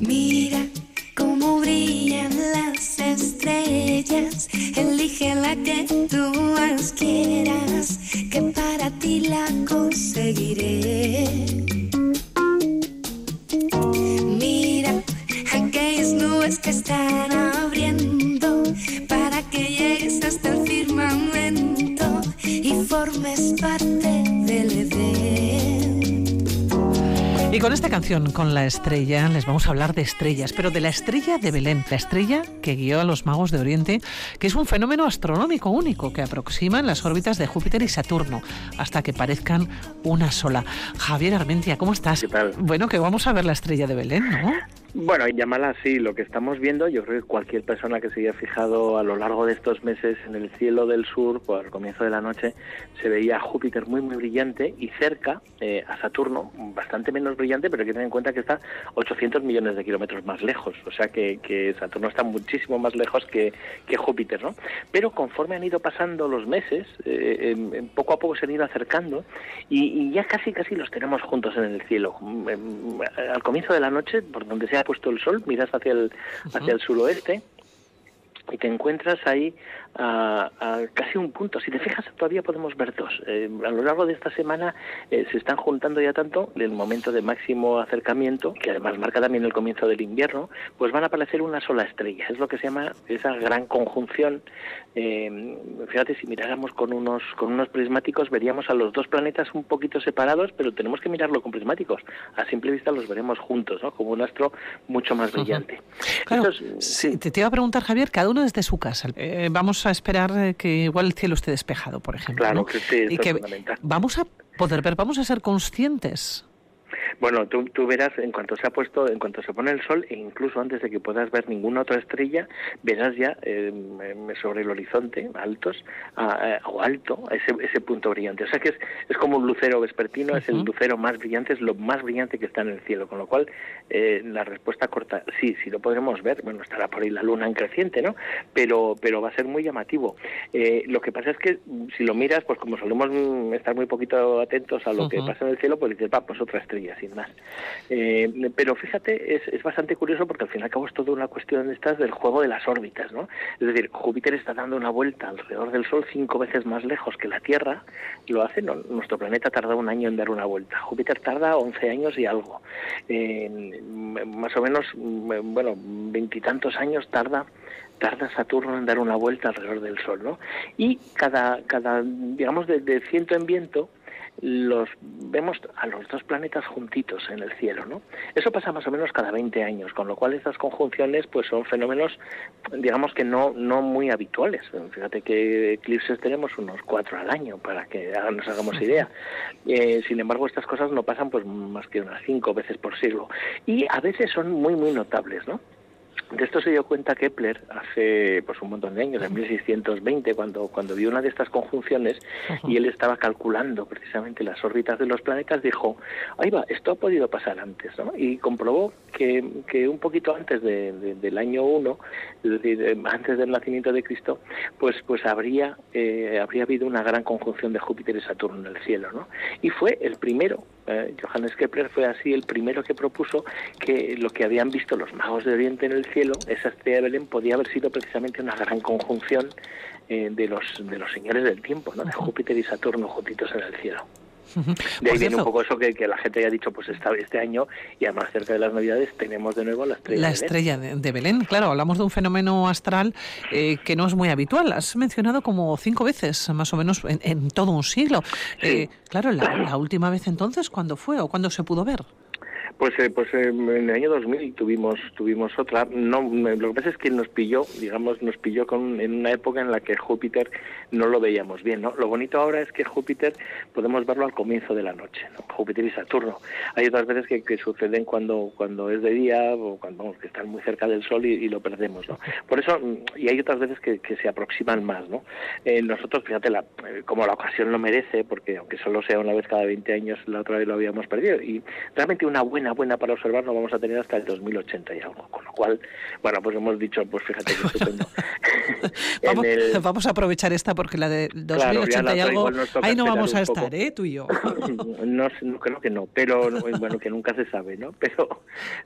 Mira cómo brillan las estrellas, elige la que tú más quieras, que para ti la conseguiré. Mira aquellas nubes que están con esta canción, con la estrella, les vamos a hablar de estrellas, pero de la estrella de Belén, la estrella que guió a los magos de Oriente, que es un fenómeno astronómico único que aproxima en las órbitas de Júpiter y Saturno hasta que parezcan una sola. Javier Armentia, ¿cómo estás? ¿Qué tal? Bueno, que vamos a ver la estrella de Belén, ¿no? Bueno, llámala así, lo que estamos viendo, yo creo que cualquier persona que se haya fijado a lo largo de estos meses en el cielo del sur, por el comienzo de la noche, se veía Júpiter muy, muy brillante y cerca eh, a Saturno, bastante menos brillante, pero hay que tener en cuenta que está 800 millones de kilómetros más lejos, o sea que, Saturno está muchísimo más lejos que, Júpiter, ¿no? Pero conforme han ido pasando los meses, eh, poco a poco se han ido acercando y, y, ya casi, casi los tenemos juntos en el cielo. Al comienzo de la noche, por donde sea puesto el sol, miras hacia el, hacia el suroeste y te encuentras ahí a, a, casi un punto. Si te fijas, todavía podemos ver dos. Eh, a lo largo de esta semana eh, se están juntando ya tanto el momento de máximo acercamiento, que además marca también el comienzo del invierno, pues van a aparecer una sola estrella. Es lo que se llama esa gran conjunción. Eh, fíjate, si miráramos con unos, con unos prismáticos, veríamos a los dos planetas un poquito separados, pero tenemos que mirarlo con prismáticos. A simple vista los veremos juntos, ¿no? como un astro mucho más brillante. Uh -huh. claro, Entonces, sí. te, te iba a preguntar, Javier, cada uno desde su casa. vamos a esperar que igual el cielo esté despejado, por ejemplo. Claro ¿no? que sí, y que vamos a poder ver, vamos a ser conscientes bueno, tú, tú, verás en cuanto se ha puesto, en cuanto se pone el sol, e incluso antes de que puedas ver ninguna otra estrella, verás ya eh, sobre el horizonte, altos, a, a, o alto, ese, ese punto brillante. O sea que es, es como un lucero vespertino, uh -huh. es el lucero más brillante, es lo más brillante que está en el cielo. Con lo cual, eh, la respuesta corta, sí, sí lo podremos ver. Bueno, estará por ahí la luna en creciente, ¿no? Pero, pero va a ser muy llamativo. Eh, lo que pasa es que si lo miras, pues como solemos estar muy poquito atentos a lo uh -huh. que pasa en el cielo, pues dices, va, pues otra estrella, sin más. Eh, pero fíjate, es, es, bastante curioso porque al fin y al cabo es toda una cuestión estas del juego de las órbitas, ¿no? Es decir, Júpiter está dando una vuelta alrededor del Sol cinco veces más lejos que la Tierra, lo hace, no, nuestro planeta tarda un año en dar una vuelta, Júpiter tarda 11 años y algo, más o menos, bueno, veintitantos años tarda tarda Saturno en dar una vuelta alrededor del Sol, ¿no? Y cada, cada digamos, de, de ciento en viento, los vemos a los dos planetas juntitos en el cielo, ¿no? Eso pasa más o menos cada 20 años, con lo cual estas conjunciones pues son fenómenos digamos que no no muy habituales. Fíjate que eclipses tenemos unos cuatro al año para que nos hagamos idea. Eh, sin embargo, estas cosas no pasan pues más que unas cinco veces por siglo y a veces son muy muy notables, ¿no? De esto se dio cuenta Kepler hace pues un montón de años, en 1620, cuando, cuando vio una de estas conjunciones y él estaba calculando precisamente las órbitas de los planetas, dijo, ahí va, esto ha podido pasar antes, ¿no? Y comprobó que, que un poquito antes de, de, del año 1, es decir, antes del nacimiento de Cristo, pues, pues habría, eh, habría habido una gran conjunción de Júpiter y Saturno en el cielo, ¿no? Y fue el primero, eh, Johannes Kepler fue así el primero que propuso que lo que habían visto los magos de Oriente en el cielo, esa estrella de Belén podía haber sido precisamente una gran conjunción eh, de los de los señores del tiempo, ¿no? De Júpiter y Saturno juntitos en el cielo. De ahí viene un poco eso que, que, la gente haya dicho, pues esta, este año y además cerca de las Navidades tenemos de nuevo la estrella. La de estrella de, de, Belén, claro, hablamos de un fenómeno astral eh, que no es muy habitual. Has mencionado como cinco veces, más o menos, en, en todo un siglo. Sí. Eh, claro, la, la última vez entonces, ¿cuándo fue o cuándo se pudo ver? Pues, eh, pues eh, en el año 2000 tuvimos tuvimos otra. No, lo que pasa es que nos pilló, digamos, nos pilló con, en una época en la que Júpiter no lo veíamos bien. ¿no? Lo bonito ahora es que Júpiter podemos verlo al comienzo de la noche, ¿no? Júpiter y Saturno. Hay otras veces que, que suceden cuando cuando es de día o cuando vamos, que están muy cerca del Sol y, lo perdemos. ¿no? Por eso, y hay otras veces que, que se aproximan más. ¿no? Eh, nosotros, fíjate, la, como la ocasión lo merece, porque aunque solo sea una vez cada 20 años, la otra vez lo habíamos perdido. Y realmente una buena buena, buena para observar, no vamos a tener hasta el 2080 y algo. Con lo cual, bueno, pues hemos dicho, pues fíjate que estupendo. vamos, vamos, a aprovechar esta porque la de 2080 y algo, ahí no vamos a estar, ¿eh? Tú y yo. no, creo que no, pero bueno, que nunca se sabe, ¿no? Pero,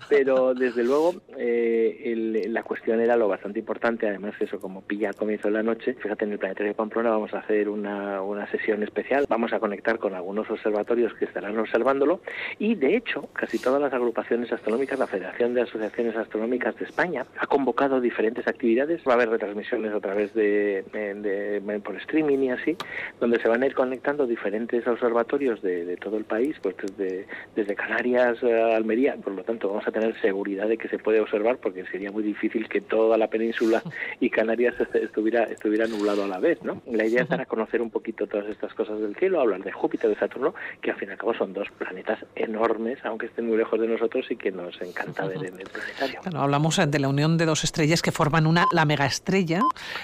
pero desde luego, eh, la cuestión era lo bastante importante, además eso, como pilla al comienzo de la noche, fíjate, en el Planetario de Pamplona vamos a hacer una, una sesión especial, vamos a conectar con algunos observatorios que estarán observándolo y, de hecho, casi todas las agrupaciones astronómicas, la Federación de Asociaciones Astronómicas de España, ha convocado diferentes actividades, va a haber retransmisiones a través de, de, por streaming y así, donde se van a ir conectando diferentes observatorios de, de todo el país, pues desde, desde Canarias a Almería, por lo tanto vamos a tener seguridad de que se puede observar porque sería muy difícil que toda la península y Canarias estuviera, estuviera nublado a la vez, ¿no? La idea es para conocer un poquito todas estas cosas del cielo, hablar de Júpiter, de Saturno, que al fin y al cabo son dos planetas enormes, aunque estén muy lejos de nosotros y que nos encanta ver en el planetario. hablamos de la unión de dos estrellas que forman una la megaestrella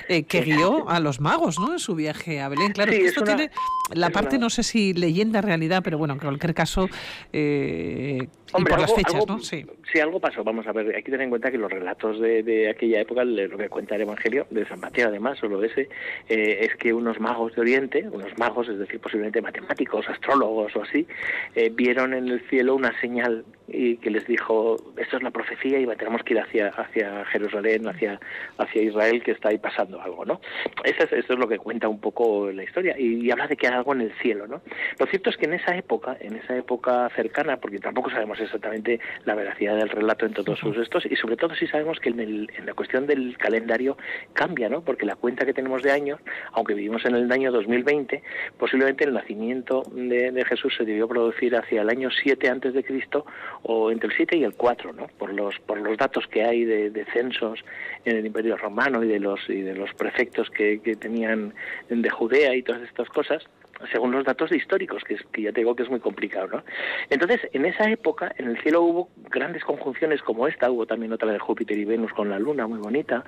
eh, que guió a los magos, ¿no? En su viaje a Belén. Claro, esto tiene la parte, no sé si leyenda, realidad, pero bueno, en cualquier caso, eh, y por las fechas, ¿no? Sí. sí. algo pasó. Vamos a ver, hay que tener en cuenta que los relatos de, de aquella época, lo que cuenta el Evangelio, de San Mateo además, solo ese, eh, es que unos magos de Oriente, unos magos, es decir, posiblemente matemáticos, astrólogos o así, eh, vieron en el cielo una señal y que les dijo, esto es la profecía y tenemos que ir hacia, hacia Jerusalén, hacia, hacia Israel, que está ahí pasando algo, ¿no? Eso es, eso es lo que cuenta un poco la historia y, habla de que hay algo en el cielo, ¿no? Lo cierto es que en esa época, en esa época cercana, porque tampoco sabemos exactamente la veracidad del relato en todos sus estos y sobre todo sí sabemos que en, la cuestión del calendario cambia, ¿no? Porque la cuenta que tenemos de años, aunque vivimos en el año 2020, posiblemente el nacimiento de, de Jesús se debió producir hacia el año 7 antes de Cristo o entre el 7 y el 4, ¿no? Por los por los datos que hay de, censos en el Imperio Romano y de los y de los prefectos que, que tenían de Judea y todas estas cosas según los datos históricos, que, que ya te digo que es muy complicado, ¿no? Entonces, en esa época, en el cielo hubo grandes conjunciones como esta, hubo también otra de Júpiter y Venus con la Luna, muy bonita,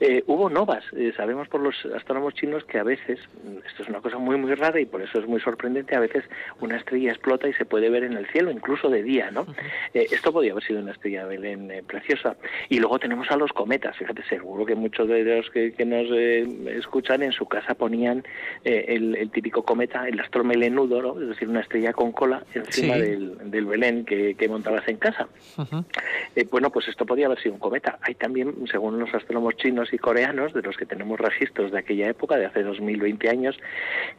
eh, hubo novas. Eh, sabemos por los astrónomos chinos que a veces, esto es una cosa muy, muy rara y por eso es muy sorprendente, a veces una estrella explota y se puede ver en el cielo, incluso de día, ¿no? Eh, esto podría haber sido una estrella Belén preciosa. Y luego tenemos a los cometas. Fíjate, seguro que muchos de los que, nos escuchan en su casa ponían el, típico cometa, el astro melenudo, ¿no? Es decir, una estrella con cola encima del, Belén que, montabas en casa. bueno, pues esto podría haber sido un cometa. Hay también, según los astrónomos chinos, y coreanos, de los que tenemos registros de aquella época, de hace 2020 años,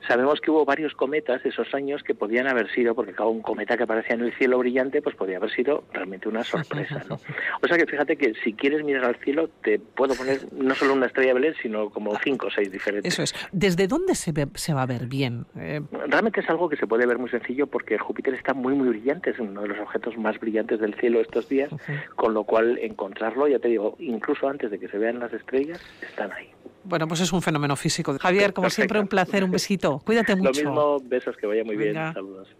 sabemos que hubo varios cometas esos años que podían haber sido, porque cada un cometa que aparecía en el cielo brillante, pues podía haber sido realmente una sorpresa, ¿no? O sea que fíjate que si quieres mirar al cielo, te puedo poner no solo una estrella Belén, sino como cinco o seis diferentes. Eso es. ¿Desde dónde se, se va a ver bien? Eh, realmente es algo que se puede ver muy sencillo porque Júpiter está muy, muy brillante, es uno de los objetos más brillantes del cielo estos días, con lo cual encontrarlo, ya te digo, incluso antes de que se vean las estrellas, están ahí. Bueno, pues es un fenómeno físico. Javier, como siempre, un placer, un besito. Cuídate mucho. Lo mismo, besos, que vaya muy bien. Saludos.